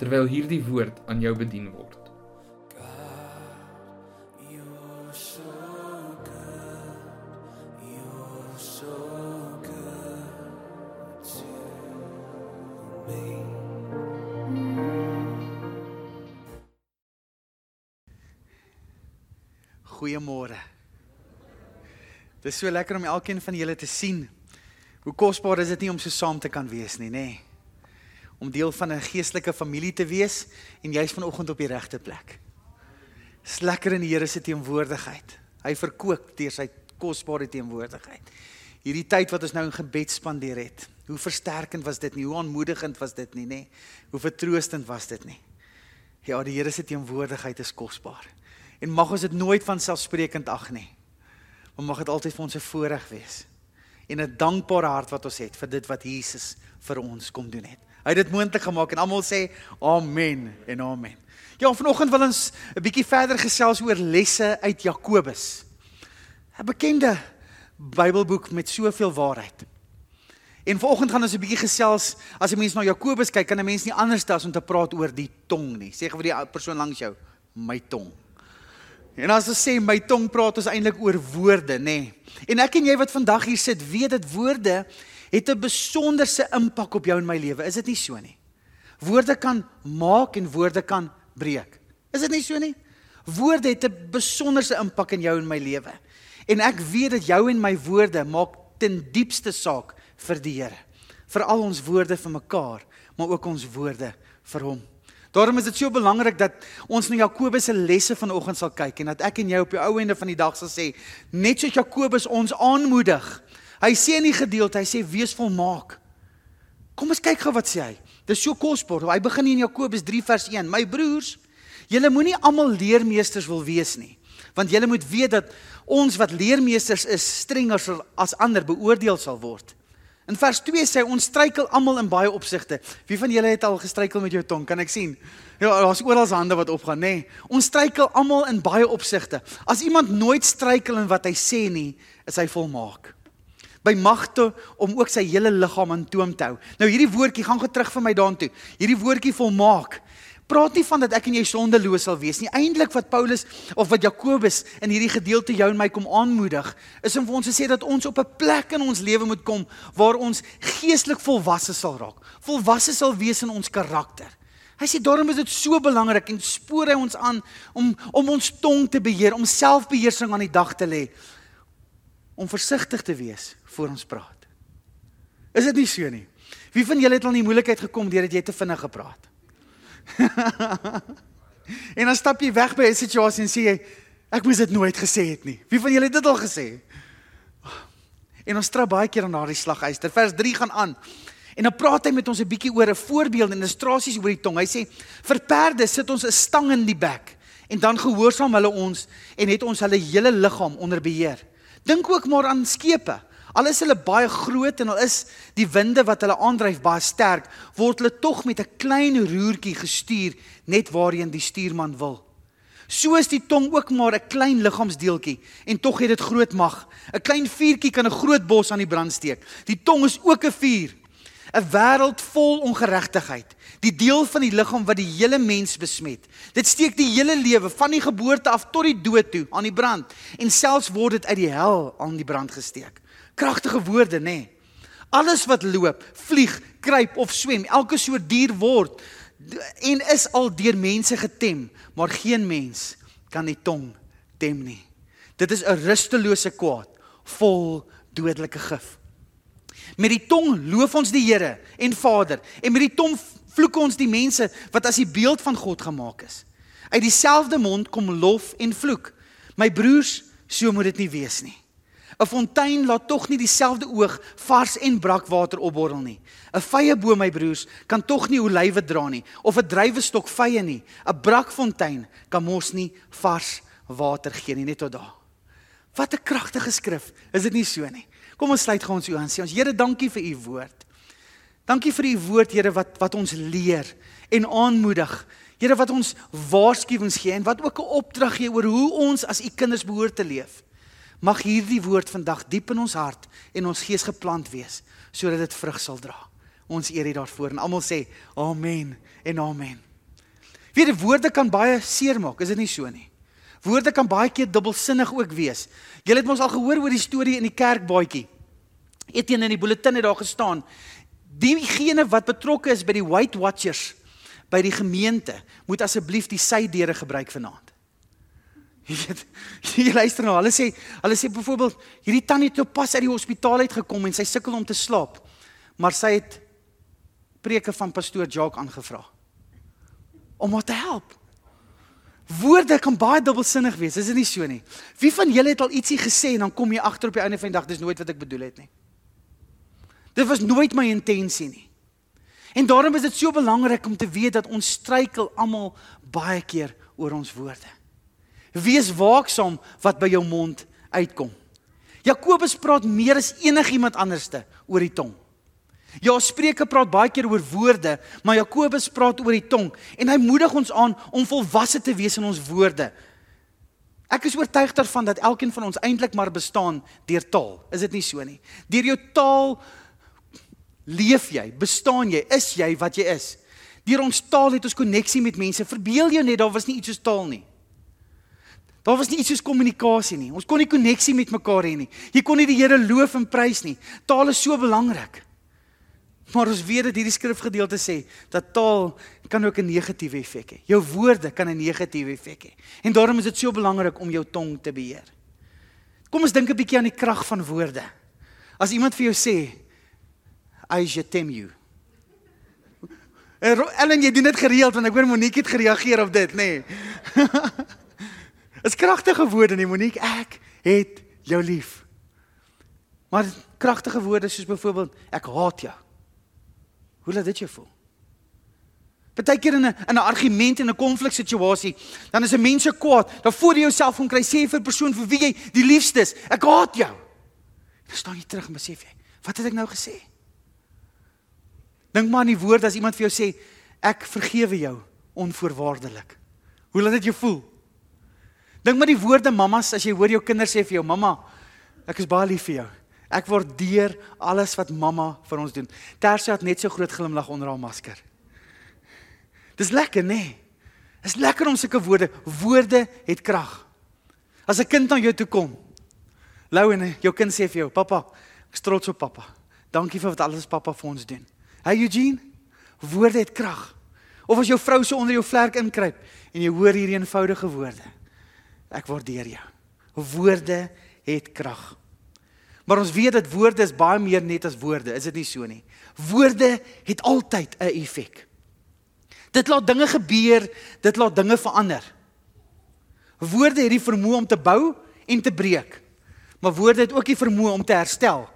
terwyl hierdie woord aan jou bedien word. Goeiemôre. Dit is so lekker om elkeen van julle te sien. Hoe kosbaar is dit nie om so saam te kan wees nie, nê? Om deel van 'n geestelike familie te wees en jy's vanoggend op die regte plek. Dis lekker in die Here se teenwoordigheid. Hy verkoop deur sy kosbare teenwoordigheid. Hierdie tyd wat ons nou in gebed spandeer het. Hoe versterkend was dit nie? Hoe aanmoedigend was dit nie, nê? Hoe vertroostend was dit nie? Ja, die Here se teenwoordigheid is kosbaar. En mag ons dit nooit van selfsprekend ag nie. Maar mag dit altyd vir ons 'n voorreg wees. En 'n dankbare hart wat ons het vir dit wat Jesus vir ons kom doen het. Hy het dit moontlik gemaak en almal sê amen en amen. Ja, vanoggend wil ons 'n bietjie verder gesels oor lesse uit Jakobus. 'n Bekende Bybelboek met soveel waarheid. En vanoggend gaan ons 'n bietjie gesels as 'n mens na Jakobus kyk, kan 'n mens nie anders as om te praat oor die tong nie. Sê gou vir die persoon langs jou, my tong. En as ons sê my tong praat ons eintlik oor woorde, nê. En ek en jy wat vandag hier sit, weet dit woorde het 'n besonderse impak op jou en my lewe. Is dit nie so nie? Woorde kan maak en woorde kan breek. Is dit nie so nie? Woorde het 'n besonderse impak in jou en my lewe. En ek weet dat jou en my woorde maak ten diepste saak vir die Here. Vir al ons woorde vir mekaar, maar ook ons woorde vir hom. Daarom is dit so belangrik dat ons na Jakobus se lesse vanoggend sal kyk en dat ek en jy op die ou ende van die dag sal sê, net soos Jakobus ons aanmoedig. Hy sê in die gedeelte, hy sê wees volmaak. Kom ons kyk gou wat sê hy. Dis so kosbaar. Hy begin in Jakobus 3 vers 1. My broers, julle moenie almal leermeesters wil wees nie. Want julle moet weet dat ons wat leermeesters is, strenger as ander beoordeel sal word. In vers 2 sê ons struikel almal in baie opsigte. Wie van julle het al gestruikel met jou tong? Kan ek sien? Ja, daar's oral hande wat opgaan, nê. Nee. Ons struikel almal in baie opsigte. As iemand nooit struikel in wat hy sê nie, is hy volmaak. By magte om ook sy hele liggaam in toom te hou. Nou hierdie woordjie gaan gou terug vir my daartoe. Hierdie woordjie volmaak praat nie van dat ek en jy sondeloos sal wees nie. Eindelik wat Paulus of wat Jakobus in hierdie gedeelte jou en my kom aanmoedig, is om vir ons te sê dat ons op 'n plek in ons lewe moet kom waar ons geestelik volwasse sal raak. Volwasse sal wees in ons karakter. Hy sê daarom is dit so belangrik en spoor hy ons aan om om ons tong te beheer, om selfbeheersing aan die dag te lê. Om versigtig te wees voor ons praat. Is dit nie so nie? Wie van julle het al in die moeilikheid gekom deurdat jy te vinnig gepraat en dan stap jy weg by 'n situasie en sê jy ek moes dit nooit gesê het nie. Wie van julle het dit al gesê? En ons trap baie keer aan daardie slaghuister. Vers 3 gaan aan. En dan praat hy met ons 'n bietjie oor 'n voorbeeld en illustrasies oor die tong. Hy sê vir perde sit ons 'n stang in die bek en dan gehoorsaam hulle ons en het ons hulle hele liggaam onder beheer. Dink ook maar aan skepe. Al is hulle baie groot en al is die winde wat hulle aandryf baie sterk, word hulle tog met 'n klein roertjie gestuur net waarheen die stuurman wil. So is die tong ook maar 'n klein liggaamsdeeltjie en tog het dit groot mag. 'n Klein vuurtjie kan 'n groot bos aan die brand steek. Die tong is ook 'n vuur. 'n Wêreld vol ongeregtigheid. Die deel van die liggaam wat die hele mens besmet. Dit steek die hele lewe van die geboorte af tot die dood toe aan die brand en selfs word dit uit die hel aan die brand gesteek. Kragtige woorde, nê? Nee. Alles wat loop, vlieg, kruip of swem, elke soort dier word en is al deur mense getem, maar geen mens kan die tong tem nie. Dit is 'n rustelose kwaad, vol dodelike gif. Met die tong loof ons die Here en Vader en met die tong vloek ons die mense wat as die beeld van God gemaak is. Uit dieselfde mond kom lof en vloek. My broers, so moet dit nie wees nie. 'n Fontein laat tog nie dieselfde oog vars en brakwater opborrel nie. 'n Vye boom, my broers, kan tog nie olywe dra nie of 'n druiwestok vye nie. 'n Brakfontein kan mos nie vars water gee nie net tot daar. Wat 'n kragtige skrif. Is dit nie so nie? Kom ons sluit gou ons oë en sê ons Here, dankie vir u woord. Dankie vir u woord, Here, wat wat ons leer en aanmoedig. Here wat ons waarskuwings gee en wat ook 'n opdrag gee oor hoe ons as u kinders behoort te leef. Mag hierdie woord vandag diep in ons hart en ons gees geplant wees sodat dit vrug sal dra. Ons eer U daarvoor en almal sê amen en amen. Weer die woorde kan baie seermaak, is dit nie so nie? Woorde kan baie keer dubbelsinnig ook wees. Julle het mos al gehoor oor die storie in die kerkbaadjie. Etienne in die bulletin het daar gestaan. Diegene wat betrokke is by die White Watchers by die gemeente, moet asseblief die sydeure gebruik vanaand. Jy weet, jy luister nou, hulle sê, hulle sê byvoorbeeld, hierdie tannie het nou pas uit die hospitaal uit gekom en sy sukkel om te slaap. Maar sy het preke van pastoor Jacques aangevra om haar te help. Woorde kan baie dubbelsinnig wees, is dit nie so nie? Wie van julle het al ietsie gesê en dan kom jy agter op die einde van die dag dis nooit wat ek bedoel het nie. Dit was nooit my intensie nie. En daarom is dit so belangrik om te weet dat ons struikel almal baie keer oor ons woorde. Wees waaksaam wat by jou mond uitkom. Jakobus praat meer as enigiemand anderste oor die tong. Ja, Spreuke praat baie keer oor woorde, maar Jakobus praat oor die tong en hy moedig ons aan om volwasse te wees in ons woorde. Ek is oortuig daarvan dat elkeen van ons eintlik maar bestaan deur taal. Is dit nie so nie? Deur jou taal leef jy, bestaan jy, is jy wat jy is. Deur ons taal het ons koneksie met mense. Verbeel jou net daar was nie iets soos taal nie. Daar was nie iets soos kommunikasie nie. Ons kon nie koneksie met mekaar hê nie. Jy kon nie die Here loof en prys nie. Taal is so belangrik. Maar ons weet dat hierdie skrifgedeelte sê dat taal kan ook 'n negatiewe effek hê. Jou woorde kan 'n negatiewe effek hê. En daarom is dit so belangrik om jou tong te beheer. Kom ons dink 'n bietjie aan die krag van woorde. As iemand vir jou sê, "I je t'aime you." Ellen, jy doen dit gereeld want ek hoor Monique het gereageer op dit, nê? Nee. Is kragtige woorde nie Monique, ek het jou lief. Maar kragtige woorde soos byvoorbeeld ek haat jou. Hoe laat dit jou voel? Partykeer in 'n in 'n argument en 'n konfliksituasie, dan is 'n mens se kwaad, dan voor jy jouself kom kry sê vir 'n persoon vir wie jy die liefste is, ek haat jou. Dan staan jy terug en besef jy, wat het ek nou gesê? Dink maar aan die woord as iemand vir jou sê ek vergewe jou onvoorwaardelik. Hoe laat dit jou voel? Dink maar die woorde mammas as jy hoor jou kinders sê vir jou mamma, ek is baie lief vir jou. Ek waardeer alles wat mamma vir ons doen. Tersia het net so groot glimlag onder haar masker. Dis lekker, nê? Nee. Dis lekker om sulke woorde, woorde het krag. As 'n kind aan jou toe kom. Lou en jou kind sê vir jou, "Pappa, ek trots op pappa. Dankie vir wat alles pappa vir ons doen." Hey Eugene, woorde het krag. Of as jou vrou so onder jou vlerk inkruip en jy hoor hierdie eenvoudige woorde. Ek waardeer jou. Woorde het krag. Maar ons weet dat woorde is baie meer net as woorde, is dit nie so nie? Woorde het altyd 'n effek. Dit laat dinge gebeur, dit laat dinge verander. Woorde het die vermoë om te bou en te breek. Maar woorde het ook die vermoë om te herstel,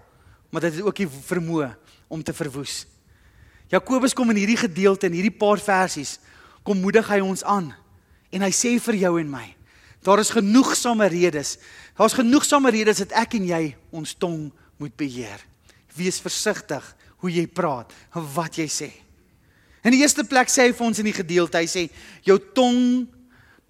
maar dit het ook die vermoë om te verwoes. Jakobus kom in hierdie gedeelte en hierdie paar versies kom moedig hy ons aan en hy sê vir jou en my Daar is genoegsame redes. Daar's genoegsame redes dat ek en jy ons tong moet beheer. Wees versigtig hoe jy praat en wat jy sê. In die eerste plek sê hy vir ons in die gedeelte, hy sê jou tong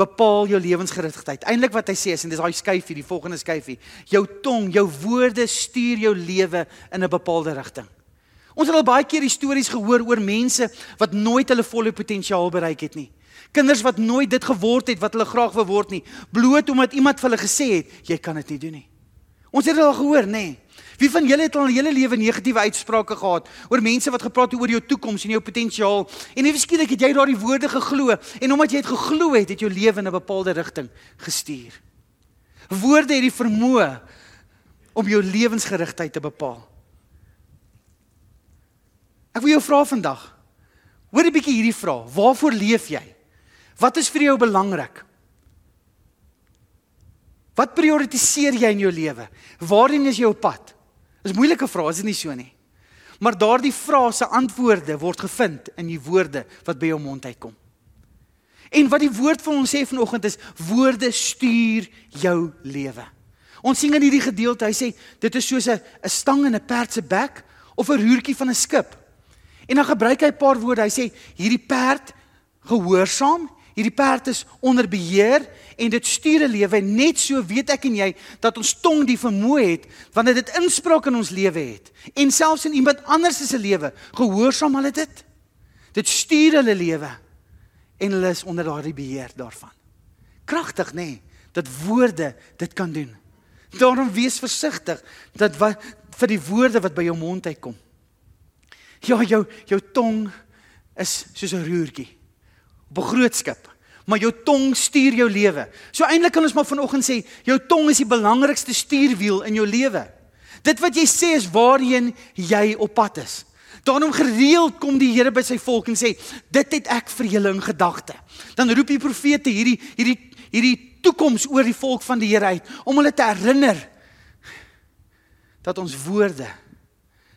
bepaal jou lewensgerigtheid. Eindelik wat hy sê is en dis daai skyfie, die volgende skyfie. Jou tong, jou woorde stuur jou lewe in 'n bepaalde rigting. Ons het al baie keer stories gehoor oor mense wat nooit hulle volle potensiaal bereik het nie. Kinders wat nooit dit geword het wat hulle graag wou word nie, bloot omdat iemand vir hulle gesê het, jy kan dit nie doen nie. Ons het dit al gehoor, nê? Nee. Wie van julle het al 'n hele lewe negatiewe uitsprake gehad oor mense wat gepraat het oor jou toekoms en jou potensiaal en nie skielik het jy daardie woorde geglo en omdat jy dit geglo het, het jou lewe in 'n bepaalde rigting gestuur. Woorde het die vermoë om jou lewensgerigtheid te bepaal. Ek wil jou vra vandag. Hoor 'n bietjie hierdie vraag. Waarvoor leef jy? Wat is vir jou belangrik? Wat prioritiseer jy in jou lewe? Waarheen is jy op pad? Dis moeilike vraag, is dit nie so nie? Maar daardie vrae se antwoorde word gevind in die woorde wat by jou mond uitkom. En wat die woord vir ons sê vanoggend is woorde stuur jou lewe. Ons sien in hierdie gedeelte, hy sê dit is soos 'n 'n stang in 'n perd se bek of 'n roertjie van 'n skip. En dan gebruik hy 'n paar woorde. Hy sê hierdie perd gehoorsaam, hierdie perd is onder beheer en dit stuur 'n lewe. Net so weet ek en jy dat ons tong die vermoë het wanneer dit inspraak in ons lewe het. En selfs in iemand anders se lewe gehoorsaam hulle dit. Dit stuur hulle lewe en hulle is onder daardie beheer daarvan. Kragtig nê nee, dat woorde dit kan doen. Daarom wees versigtig dat wat vir die woorde wat by jou mond uitkom. Ja jou jou tong is soos 'n roertjie op 'n groot skip maar jou tong stuur jou lewe. So eintlik kan ons maar vanoggend sê jou tong is die belangrikste stuurwiel in jou lewe. Dit wat jy sê is waarheen jy op pad is. Daarom gereeld kom die Here by sy volk en sê dit het ek vir julle in gedagte. Dan roep die profete hierdie hierdie hierdie toekoms oor die volk van die Here uit om hulle te herinner dat ons woorde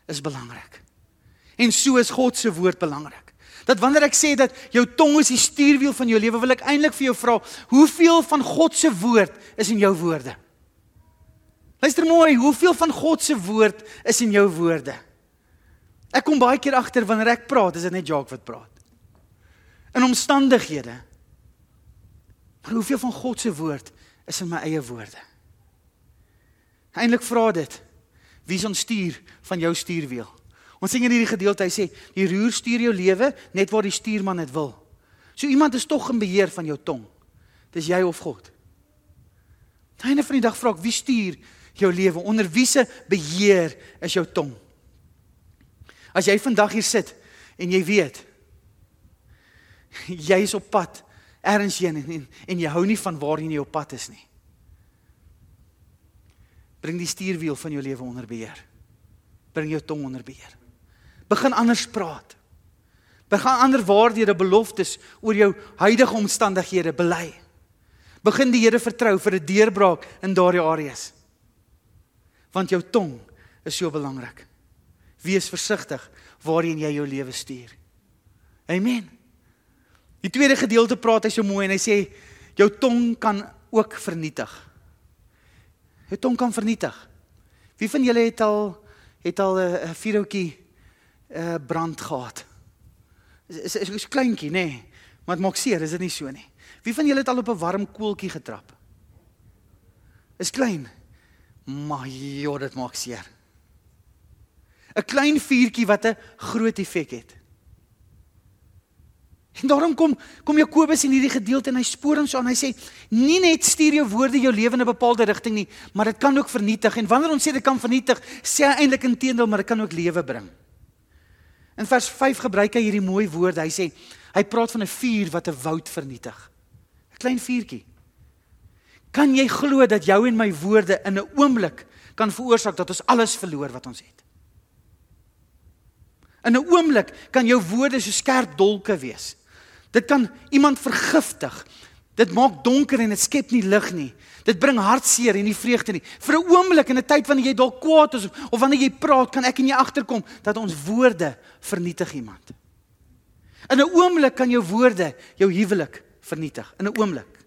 is belangrik. En so is God se woord belangrik. Dat wanneer ek sê dat jou tong is die stuurwiel van jou lewe, wil ek eintlik vir jou vra, hoeveel van God se woord is in jou woorde? Luister mooi, hoeveel van God se woord is in jou woorde? Ek kom baie keer agter wanneer ek praat, is dit net Jacques wat praat. In omstandighede. Maar hoeveel van God se woord is in my eie woorde? Eintlik vra dit, wie is ons stuur van jou stuurwiel? Ons sien in hierdie gedeelte hy sê die roer stuur jou lewe net waar die stuurman dit wil. So iemand is tog in beheer van jou tong. Dis jy of God. Einde van die dag vra ek wie stuur jou lewe? Onder wie se beheer is jou tong? As jy vandag hier sit en jy weet jy is op pad ergens heen en, en en jy hou nie van waar jy op pad is nie. Bring die stuurwiel van jou lewe onder beheer. Bring jou tong onder beheer. Begin anders praat. Begin ander waarhede beloftes oor jou huidige omstandighede bely. Begin die Here vertrou vir 'n deurbraak in daardie areas. Want jou tong is so belangrik. Wees versigtig waarheen jy jou lewe stuur. Amen. Die tweede gedeelte praat hy so mooi en hy sê jou tong kan ook vernietig. Jou tong kan vernietig. Wie van julle het al het al 'n vuurhoutjie uh brand gehad. Is is is kleintjie, nê? Nee, maar dit maak seer, is dit nie so nie? Wie van julle het al op 'n warm koeltjie getrap? Is klein. Maar joh, dit maak seer. 'n Klein vuurtjie wat 'n groot effek het. En daarom kom kom Jakobus in hierdie gedeelte en hy spoor ons aan. Hy sê nie net stuur jou woorde jou lewe in 'n bepaalde rigting nie, maar dit kan ook vernietig. En wanneer ons sê dit kan vernietig, sê hy eintlik inteendeel, maar dit kan ook lewe bring. In vers 5 gebruik hy hierdie mooi woorde. Hy sê hy praat van 'n vuur wat 'n woud vernietig. 'n Klein vuurtjie. Kan jy glo dat jou en my woorde in 'n oomblik kan veroorsaak dat ons alles verloor wat ons het? In 'n oomblik kan jou woorde so skerp dolke wees. Dit kan iemand vergiftig. Dit maak donker en dit skep nie lig nie. Dit bring hartseer en nie vreugde nie. Vir 'n oomblik in 'n tyd wanneer jy dalk kwaad is of wanneer jy praat, kan ek en jy agterkom dat ons woorde vernietig iemand. In 'n oomblik kan jou woorde jou huwelik vernietig. In 'n oomblik.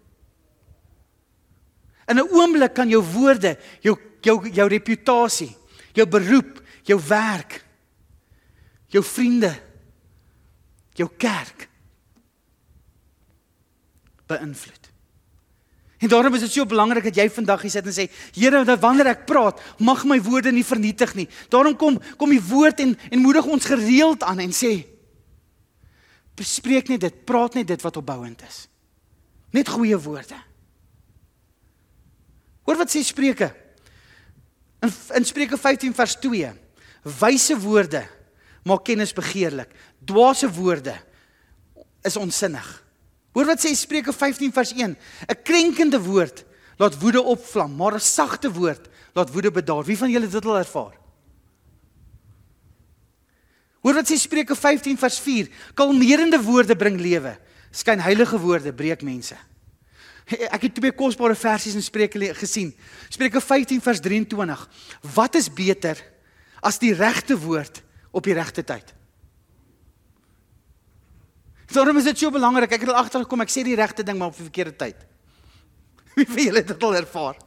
In 'n oomblik kan jou woorde jou jou jou reputasie, jou beroep, jou werk, jou vriende, jou kerk beïnvloed. En daarom is dit so belangrik dat jy vandag hier sit en sê, Here, dat wanneer ek praat, mag my woorde nie vernietig nie. Daarom kom kom die woord en en moedig ons gereeld aan en sê bespreek net dit, praat net dit wat opbouend is. Net goeie woorde. Hoor wat sê Spreuke? In in Spreuke 15 vers 2. Wyse woorde maak kennis begeerlik. Dwaase woorde is onsinnig. Hoor wat sê Spreuke 15 vers 1. 'n Krenkende woord laat woede opvlam, maar 'n sagte woord laat woede bedaar. Wie van julle het dit al ervaar? Hoor wat sê Spreuke 15 vers 4. Kalmerende woorde bring lewe. Skyn heilige woorde breek mense. Ek het twee kosbare versies in Spreuke gesien. Spreuke 15 vers 23. Wat is beter as die regte woord op die regte tyd? Daarom is dit so belangrik. Ek het al agtergekom ek sê die regte ding maar op die verkeerde tyd. Wie van julle het dit al ervaar?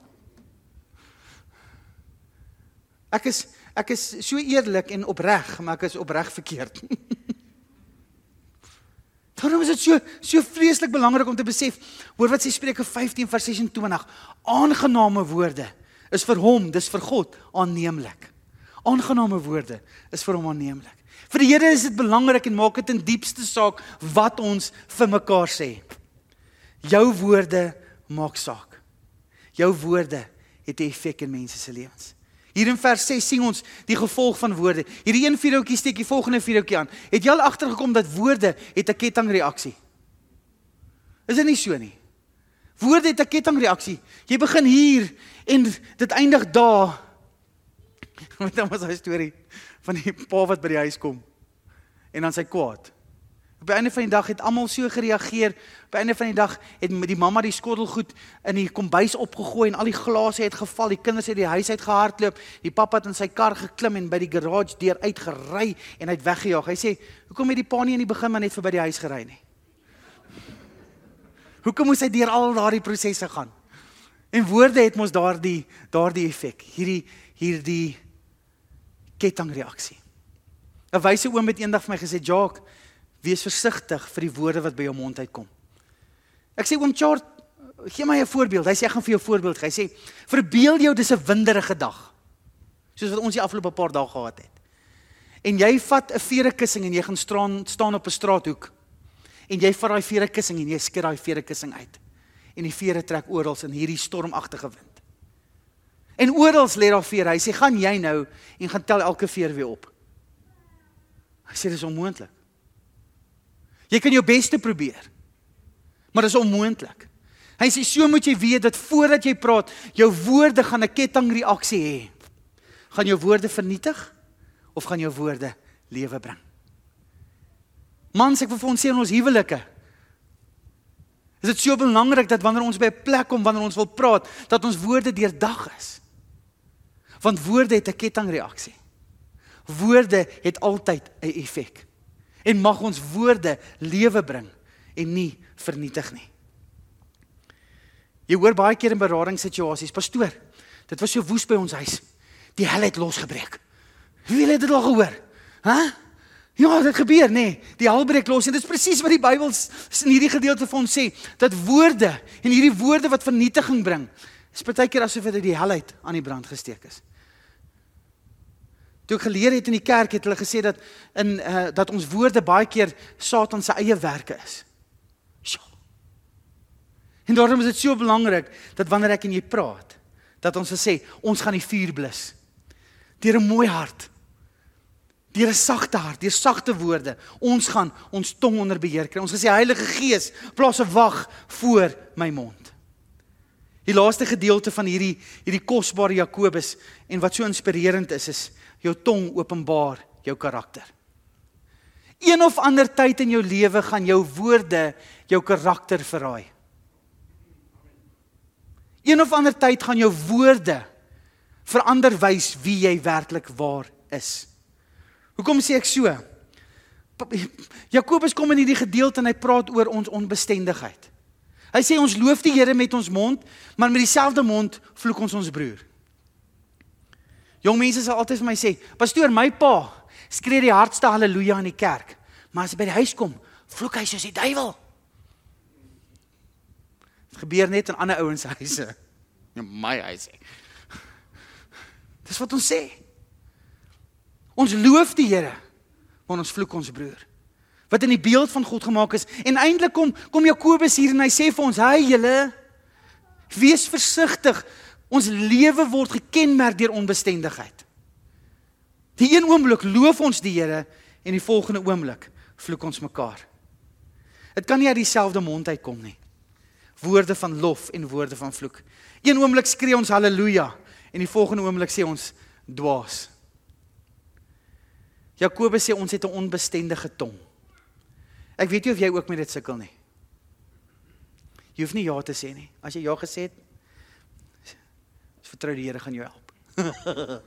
Ek is ek is so eerlik en opreg, maar ek is opreg verkeerd. Daarom is dit so so vreeslik belangrik om te besef, hoor wat sê Spreuke 15 vers 26, aangename woorde is vir hom, dis vir God aanneemlik. Aangename woorde is vir hom aanneemlik. Vir die Here is dit belangrik en maak dit in diepste saak wat ons vir mekaar sê. Jou woorde maak saak. Jou woorde het 'n effek in mense se lewens. Hier in vers 6 sien ons die gevolg van woorde. Hierdie een videoetjie steek die volgende videoetjie aan. Het jy al agtergekom dat woorde het 'n kettingreaksie? Is dit nie so nie? Woorde het 'n kettingreaksie. Jy begin hier en dit eindig daar. Met nou was daai storie van die pa wat by die huis kom en dan sy kwaad. Op die einde van die dag het almal so gereageer. Op die einde van die dag het die mamma die skottelgoed in die kombuis opgegooi en al die glase het geval. Die kinders het die huis uit gehardloop. Die pappa het in sy kar geklim en by die garage deur uitgery en hy het weggejaag. Hy sê, "Hoekom het die pa nie in die begin maar net verby die huis gery nie?" Hoekom moes hy deur al daardie prosesse gaan? En woorde het mos daardie daardie effek. Hierdie hierdie kettingreaksie. 'n Wyse oom het eendag vir my gesê, "Jock, wees versigtig vir die woorde wat by jou mond uitkom." Ek sê oom Chart, gee my 'n voorbeeld. Hy sê ek gaan vir jou 'n voorbeeld. gee. Hy sê, "Verbeel jou dis 'n winderige dag." Soos wat ons die afgelope paar dae gehad het. En jy vat 'n verekussing en jy gaan staan staan op 'n straathoek. En jy vat daai verekussing en jy skud daai verekussing uit. En die vere trek oral in hierdie stormagtige wind. En oral lê daar vere. Hy sê, "Gaan jy nou en gaan tel elke veer weer op." Hy sê dis onmoontlik. Jy kan jou bes te probeer. Maar dis onmoontlik. Hy sê so moet jy weet dat voordat jy praat, jou woorde gaan 'n kettingreaksie hê. Gaan jou woorde vernietig of gaan jou woorde lewe bring? Mans, ek wil vir ons sê in ons huwelike is dit so belangrik dat wanneer ons by 'n plek kom wanneer ons wil praat, dat ons woorde deurdag is. Want woorde het 'n kettingreaksie. Woorde het altyd 'n effek. En mag ons woorde lewe bring en nie vernietig nie. Jy hoor baie keer in beradingssituasies, pastoor, dit was so woes by ons huis. Die hel het losgebreek. Wie het dit al gehoor? Hæ? Ja, dit gebeur nê. Nee. Die hel breek los en dit is presies wat die Bybel in hierdie gedeelte vir ons sê, dat woorde en hierdie woorde wat vernietiging bring, is baie keer asof dit die hel uit aan die brand gesteek is. Toe ek geleer het in die kerk het hulle gesê dat in uh, dat ons woorde baie keer Satan se eie werke is. Sjoe. En daarom is dit so belangrik dat wanneer ek en jy praat, dat ons sê ons gaan die vuur blus. Deur 'n mooi hart. Deur 'n sagte hart, deur sagte woorde. Ons gaan ons tong onder beheer kry. Ons gesê Heilige Gees, plaas 'n wag voor my mond. Die laaste gedeelte van hierdie hierdie kosbare Jakobus en wat so inspirerend is is jou tong openbaar jou karakter. Een of ander tyd in jou lewe gaan jou woorde jou karakter verraai. Een of ander tyd gaan jou woorde verander wys wie jy werklik waar is. Hoekom sê ek so? Jakobus kom in hierdie gedeelte en hy praat oor ons onbestendigheid. Hy sê ons loof die Here met ons mond, maar met dieselfde mond vloek ons ons broer. Jong mense sal altyd vir my sê, "Pastoor, my pa skree die hardste haleluja in die kerk, maar as hy by die huis kom, vloek hy soos die duiwel." Dit gebeur net in ander ouens se huise. In my huis. Dis wat ons sê. Ons loof die Here, maar ons vloek ons broer wat in die beeld van God gemaak is. En eintlik kom kom Jakobus hier en hy sê vir ons: "Hey julle, wees versigtig. Ons lewe word gekenmerk deur onbestendigheid." Die een oomblik loof ons die Here en die volgende oomblik vloek ons mekaar. Dit kan nie uit dieselfde mond uitkom nie. Woorde van lof en woorde van vloek. Een oomblik skree ons haleluja en die volgende oomblik sê ons dwaas. Jakobus sê ons het 'n onbestendige tong. Ek weet nie of jy ook met dit sukkel nie. Jy hoef nie ja te sê nie. As jy ja gesê het, vertrou die Here gaan jou help.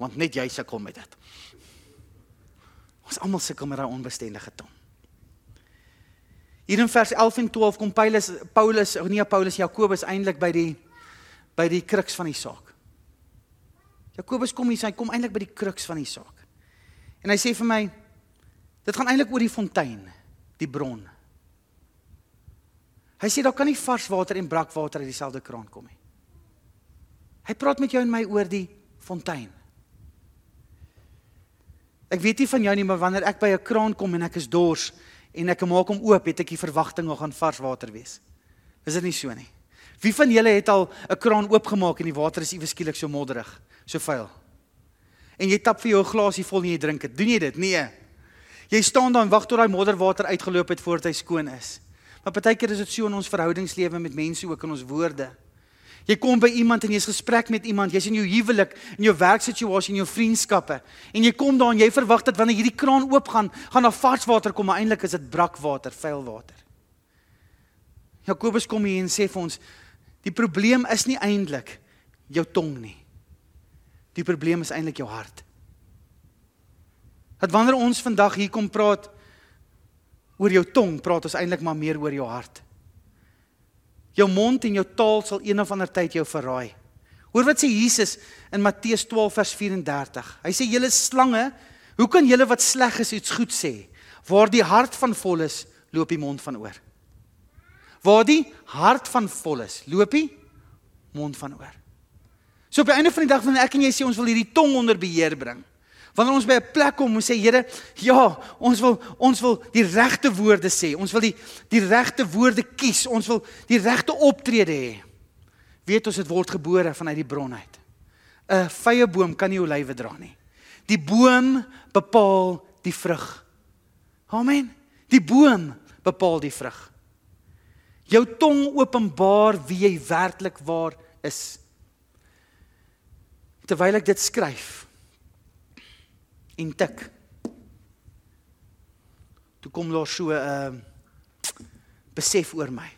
Want net jy sukkel met dit. Ons almal sukkel met daai onbestendige tong. Hier in vers 11 en 12 kom Paulus Paulus, nie Paulus Jakobus eintlik by die by die kruks van die saak. Jakobus kom hier, hy kom eintlik by die kruks van die saak. En hy sê vir my dit gaan eintlik oor die fontein, die bron. Hy sê daar kan nie vars water en brakwater uit dieselfde kraan kom nie. Hy praat met jou en my oor die fontein. Ek weet nie van jou nie, maar wanneer ek by 'n kraan kom en ek is dors en ek maak hom oop, het ek die verwagting nog gaan vars water wees. Is dit nie so nie? Wie van julle het al 'n kraan oopgemaak en die water is iewes skielik so modderig, so vuil? En jy tap vir jou 'n glasie vol en jy drink dit. Doen jy dit? Nee. Jy staan daar en wag tot daai modderwater uitgeloop het voordat hy skoon is. Maar partykeer is dit so in ons verhoudingslewe met mense ook in ons woorde. Jy kom by iemand en jy's gesprek met iemand, jy's in jou huwelik, in jou werksituasie, in jou vriendskappe en jy kom daar en jy verwag dat wanneer hierdie kraan oop gaan, gaan daar vars water kom, maar eintlik is dit brakwater, vuil water. Jakobus kom hier en sê vir ons, die probleem is nie eintlik jou tong nie. Die probleem is eintlik jou hart. Dat wanneer ons vandag hier kom praat oor jou tong, praat ons eintlik maar meer oor jou hart. Jou mond en jou taal sal een of ander tyd jou verraai. Hoor wat sê Jesus in Matteus 12 vers 34. Hy sê julle slange, hoe kan julle wat sleg is iets goed sê? Waar die hart van vol is, loop die mond van oor. Waar die hart van vol is, loop die mond van oor. So op die einde van die dag wanneer ek en jy sê ons wil hierdie tong onder beheer bring, Wanneer ons by 'n plek kom en sê Here, ja, ons wil ons wil die regte woorde sê. Ons wil die die regte woorde kies. Ons wil die regte optrede hê. Weet ons dit word gebore vanuit die bron uit. 'n Vye boom kan nie olywe dra nie. Die boom bepaal die vrug. Amen. Die boom bepaal die vrug. Jou tong openbaar wie jy werklik waar is. Terwyl ek dit skryf, en tik. Toe kom daar so 'n uh, ehm, besef oor my.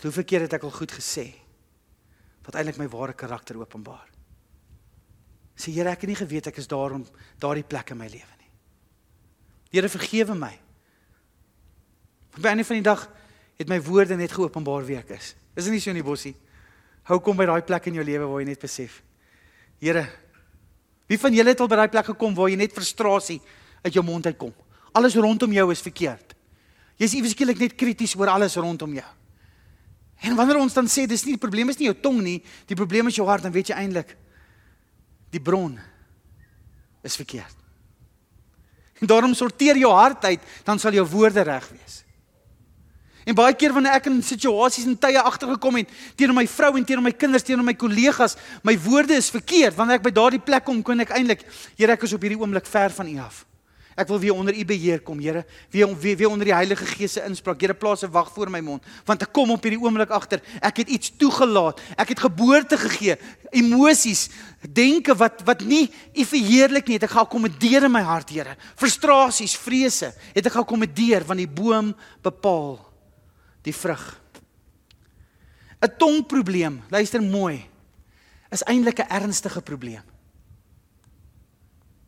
Hoeveel keer het ek al goed gesê wat eintlik my ware karakter openbaar? Sê Here, ek het nie geweet ek is daar om daardie plek in my lewe nie. Here vergewe my. Op 'n einde van die dag het my woorde net geopenbaar wie ek is. Is dit nie so in die bossie? Hou kom by daai plek in jou lewe waar jy net besef. Here, Wie van julle het al by daai plek gekom waar jy net frustrasie uit jou mond uitkom? Alles rondom jou is verkeerd. Jy's iewers skielik net krities oor alles rondom jou. En wanneer ons dan sê dis nie die probleem is nie jou tong nie, die probleem is jou hart, dan weet jy eintlik die bron is verkeerd. En daarom sorteer jou hart uit, dan sal jou woorde reg wees. En baie keer wanneer ek in situasies en tye agtergekom het teenoor my vrou en teenoor my kinders, teenoor my kollegas, my woorde is verkeerd. Wanneer ek by daardie plek kom, kon ek eintlik, Here, ek is op hierdie oomblik ver van U af. Ek wil weer onder U beheer kom, Here. Weer weer, weer onder die Heilige Gees se inspraak. Here, plaas 'n wag voor my mond, want ek kom op hierdie oomblik agter. Ek het iets toegelaat. Ek het geboorte gegee, emosies, denke wat wat nie U verheerlik nie. Het ek geakkommodeer in my hart, Here. Frustrasies, vrese, het ek geakkommodeer want die boom bepaal die vrug. 'n Tongprobleem, luister mooi, is eintlik 'n ernstige probleem.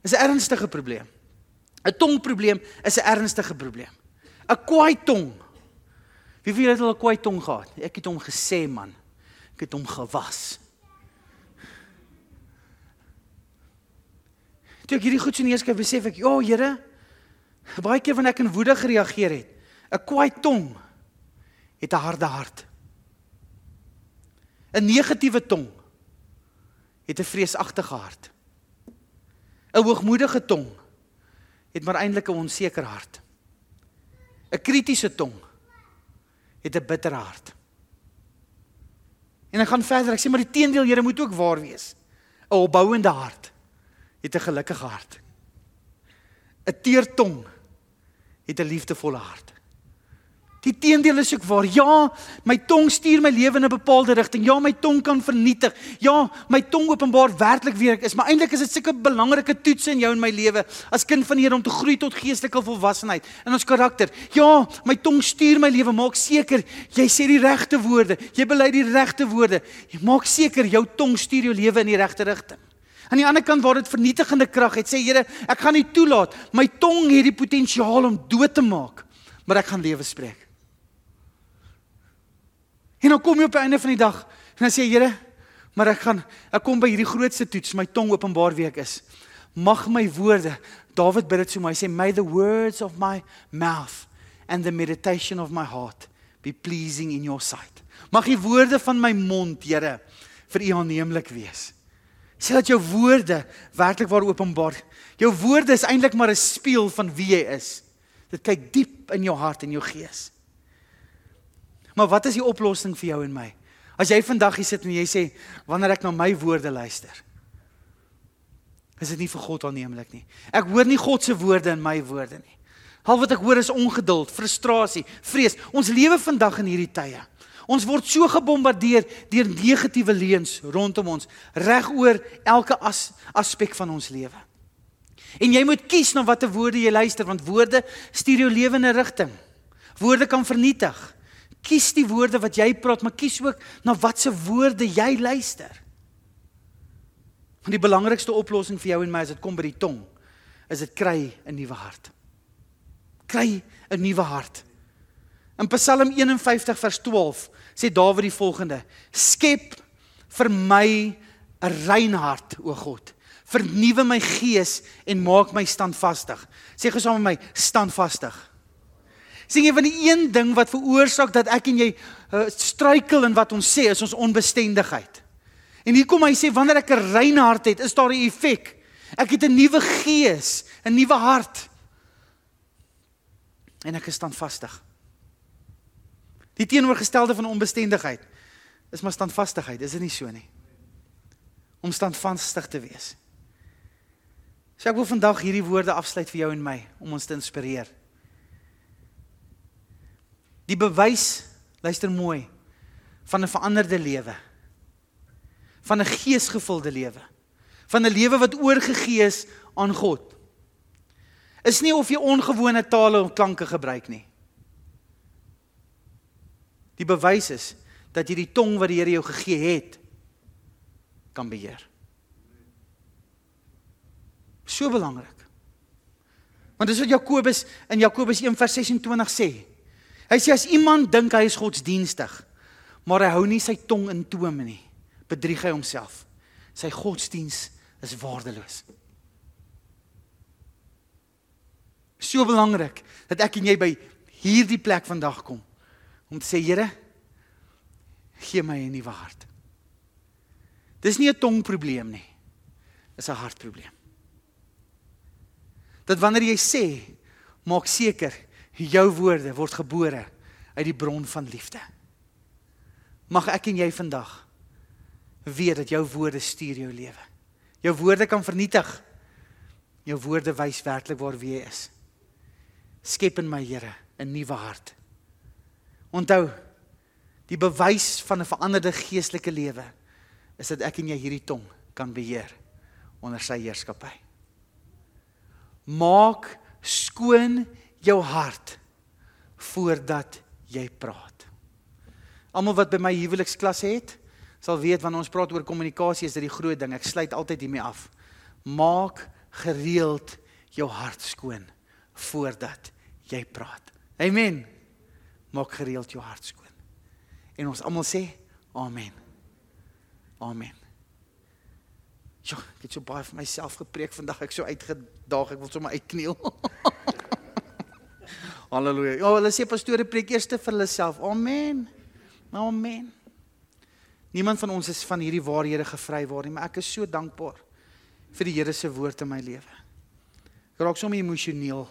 Is 'n ernstige probleem. 'n Tongprobleem is 'n ernstige probleem. 'n Kwaai tong. Wie wie het al 'n kwaai tong gehad? Ek het hom gesê man. Ek het hom gewas. Toe ek hierdie goed so neerskryf, besef ek, "Ja, Here, baie keer wanneer ek in woede gereageer het, 'n kwaai tong het 'n harde hart. 'n Negatiewe tong het 'n vreesagtige hart. 'n Hoogmoedige tong het maar eintlik 'n onseker hart. 'n Kritiese tong het 'n bitter hart. En ek gaan verder. Ek sê maar die teendeel Here moet ook waar wees. 'n Opbouende hart het 'n gelukkige hart. 'n Teer tong het 'n liefdevolle hart. Die teendeel is ook waar. Ja, my tong stuur my lewe in 'n bepaalde rigting. Ja, my tong kan vernietig. Ja, my tong openbaar werklik wie ek is, maar eintlik is dit sulke belangrike toetse in jou en my lewe as kind van die Here om te groei tot geestelike volwassenheid in ons karakter. Ja, my tong stuur my lewe. Maak seker jy sê die regte woorde. Jy bely die regte woorde. Jy maak seker jou tong stuur jou lewe in die regte rigting. Aan die ander kant waar dit vernietigende krag het, sê Here, ek gaan nie toelaat my tong het die potensiaal om dood te maak, maar ek gaan lewe spreek. En dan kom jy op die einde van die dag en dan sê jy, Here, maar ek gaan ek kom by hierdie grootste toets, my tong openbaar wie ek is. Mag my woorde, Dawid bid dit so mooi, hy sê may the words of my mouth and the meditation of my heart be pleasing in your sight. Mag die woorde van my mond, Here, vir U aanneemlik wees. Sê dat jou woorde werklik waar openbaar. Jou woorde is eintlik maar 'n spieël van wie jy is. Dit kyk diep in jou hart en jou gees. Maar wat is die oplossing vir jou en my? As jy vandag hier sit en jy sê wanneer ek na my woorde luister, is dit nie vir God aanneemlik nie. Ek hoor nie God se woorde in my woorde nie. Al wat ek hoor is ongeduld, frustrasie, vrees. Ons lewe vandag in hierdie tye. Ons word so gebombardeer deur negatiewe leuns rondom ons, regoor elke as, aspek van ons lewe. En jy moet kies na watter woorde jy luister want woorde stuur jou lewe in 'n rigting. Woorde kan vernietig. Kies die woorde wat jy praat, maar kies ook na watse woorde jy luister. Want die belangrikste oplossing vir jou en my as dit kom by die tong, is dit kry 'n nuwe hart. Kry 'n nuwe hart. In Psalm 51 vers 12 sê Dawid die volgende: Skep vir my 'n rein hart, o God. Vernuwe my gees en maak my standvastig. Sê gesaam met my, standvastig sien jy van die een ding wat veroorsaak dat ek en jy uh, struikel in wat ons sê is ons onbestendigheid. En hier kom hy sê wanneer ek 'n rein hart het, is daar 'n effek. Ek het 'n nuwe gees, 'n nuwe hart. En ek is standvastig. Die teenoorgestelde van onbestendigheid is maar standvastigheid, is dit nie so nie? Om standvastig te wees. So ek wil vandag hierdie woorde afsluit vir jou en my om ons te inspireer. Die bewys, luister mooi, van 'n veranderde lewe. Van 'n geesgevulde lewe. Van 'n lewe wat oorgegee is aan God. Is nie of jy ongewone tale of klanke gebruik nie. Die bewys is dat jy die tong wat die Here jou gegee het kan beheer. So belangrik. Want dis wat Jakobus in Jakobus 1:26 sê. Hy sê as iemand dink hy is godsdienstig, maar hy hou nie sy tong in toom nie, bedrieg hy homself. Sy godsdiens is waardeloos. So belangrik dat ek en jy by hierdie plek vandag kom om te sê Here, gee my 'n nuwe hart. Dis nie 'n tongprobleem nie. Dis 'n hartprobleem. Dat wanneer jy sê, maak seker jou woorde word gebore uit die bron van liefde. Mag ek en jy vandag weet dat jou woorde stuur jou lewe. Jou woorde kan vernietig. Jou woorde wys werklik waar wie jy is. Skep in my Here 'n nuwe hart. Onthou, die bewys van 'n veranderde geestelike lewe is dat ek en jy hierdie tong kan beheer onder sy heerskappy. Maak skoon jou hart voordat jy praat. Almal wat by my huweliksklas het, sal weet wanneer ons praat oor kommunikasie is dit die groot ding. Ek sluit altyd hiermee af. Maak gereeld jou hart skoon voordat jy praat. Amen. Maak gereeld jou hart skoon. En ons almal sê amen. Amen. Ja, ek het so baie vir myself gepreek vandag. Ek so uitgedaag. Ek wil sommer uitkniel. Halleluja. Ja, hulle sê pastore preek eers vir hulle self. Amen. Amen. Niemand van ons is van hierdie waarhede gevry waar nie, maar ek is so dankbaar vir die Here se woord in my lewe. Ek raak sommer emosioneel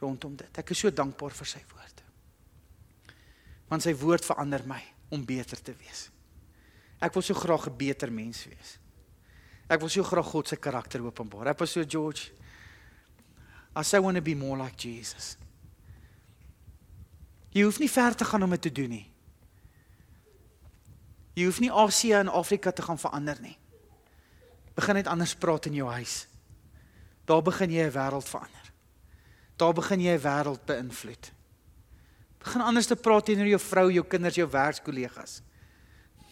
rondom dit. Ek is so dankbaar vir sy woord. Want sy woord verander my om beter te wees. Ek wil so graag 'n beter mens wees. Ek wil so graag God se karakter openbaar. Ek was so George. I say I want to be more like Jesus. Jy hoef nie ver te gaan om dit te doen nie. Jy hoef nie Asië en Afrika te gaan verander nie. Begin net anders praat in jou huis. Daar begin jy 'n wêreld verander. Daar begin jy 'n wêreld beïnvloed. Begin anders te praat teenoor jou vrou, jou kinders, jou werkskollegas.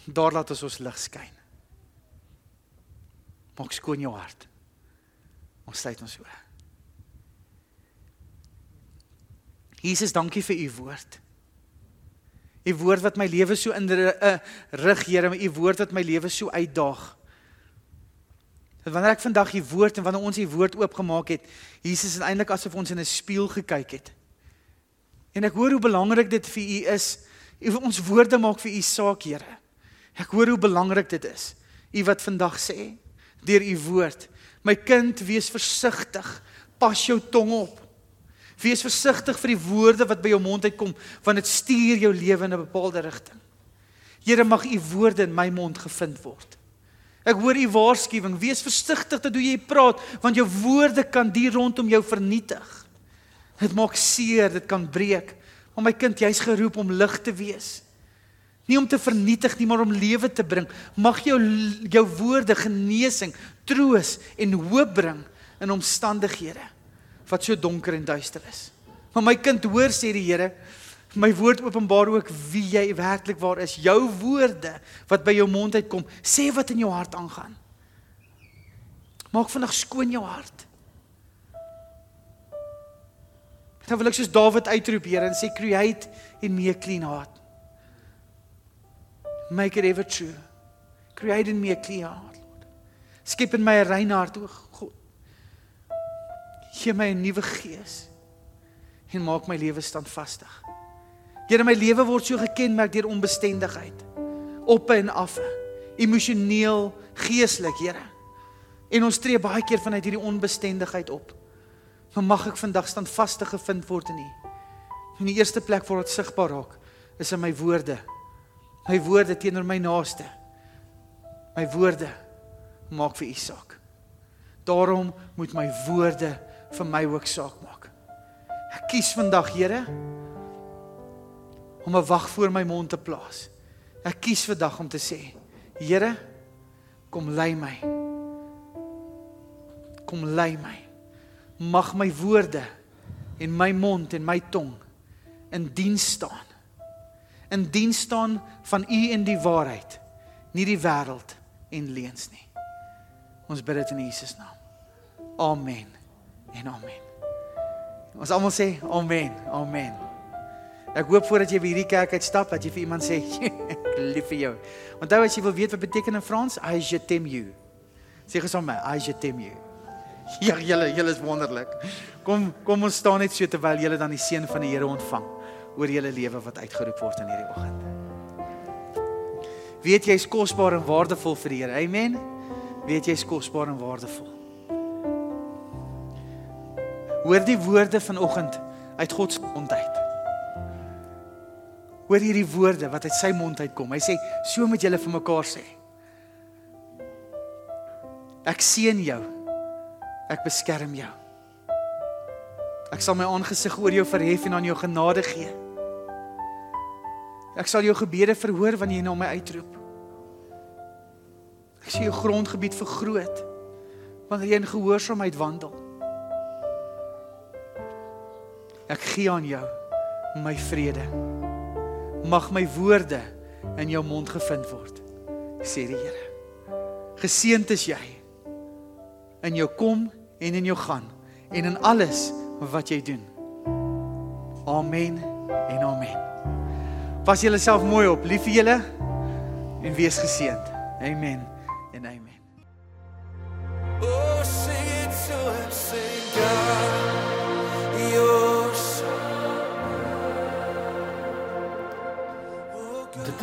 Daar laat ons ons lig skyn. Maak skoon jou hart. Ons sluit ons oë. Jesus, dankie vir u woord. U woord wat my lewe so in 'n uh, rig, Here, u woord wat my lewe so uitdaag. Dat wanneer ek vandag u woord en wanneer ons u woord oopgemaak het, Jesus is eintlik asof ons in 'n spieël gekyk het. En ek hoor hoe belangrik dit vir u is. U ons woorde maak vir u saak, Here. Ek hoor hoe belangrik dit is. U wat vandag sê deur u woord, my kind, wees versigtig. Pas jou tong op. Wees versigtig vir die woorde wat by jou mond uitkom, want dit stuur jou lewe in 'n bepaalde rigting. Here mag u woorde in my mond gevind word. Ek hoor u waarskuwing, wees versigtig dat hoe jy praat, want jou woorde kan die rondom jou vernietig. Dit maak seer, dit kan breek. Maar my kind, jy's geroep om lig te wees. Nie om te vernietig nie, maar om lewe te bring. Mag jou jou woorde genesing, troos en hoop bring in omstandighede wat so donker en duister is. Maar my kind, hoor sê die Here, my woord openbaar ook wie jy werklik waar is. Jou woorde wat by jou mond uitkom, sê wat in jou hart aangaan. Maak vandag skoon jou hart. Dan wil ek soos Dawid uitroep, Here, en sê create in me a clean heart. Make it ever true. Create in me a clean heart, Lord. Skep in my 'n rein hart, o God. Gee my 'n nuwe gees en maak my lewe standvastig. Here my lewe word so gekenmerk deur onbestendigheid. Op en af. Emosioneel, geestelik, Here. En ons tree baie keer vanuit hierdie onbestendigheid op. Maar mag ek vandag standvastig gevind word in U. In die eerste plek waar dit sigbaar raak, is in my woorde. My woorde teenoor my naaste. My woorde maak vir U saak. Daarom moet my woorde vir my ook saak maak. Ek kies vandag, Here, om 'n wag voor my mond te plaas. Ek kies vandag om te sê, Here, kom lei my. Kom lei my. Mag my woorde en my mond en my tong in diens staan. In diens staan van U en die waarheid, nie die wêreld en leuns nie. Ons bid dit in Jesus naam. Amen en amen. Ons almal sê amen, amen. Ek hoop voordat jy hierdie kerk uitstap dat jy vir iemand sê lief vir jou. Onthou as jy wil weet wat beteken in Frans, I je t'aime you. Sê gesom my, I je t'aime you. Ja, julle, julle is wonderlik. Kom, kom ons staan net so terwyl julle dan die seën van die Here ontvang oor julle lewe wat uitgeroep word in hierdie oggend. Weet jy is kosbaar en waardevol vir die Here. Amen. Weet jy is kosbaar en waardevol. Hoor die woorde vanoggend uit God se mond uit. Hoor hierdie woorde wat uit sy mond uitkom. Hy sê, "So moet julle vir mekaar sê. Ek seën jou. Ek beskerm jou. Ek sal my aangesig oor jou verhef en aan jou genade gee. Ek sal jou gebede verhoor wanneer jy na my uitroep. Ek sien jou grondgebied vergroot wanneer jy in gehoorsaamheid wandel. Ek gee aan jou my vrede. Mag my woorde in jou mond gevind word, sê die Here. Geseënd is jy in jou kom en in jou gaan en in alles wat jy doen. Amen en amen. Pas julle self mooi op, lief vir julle en wees geseënd. Amen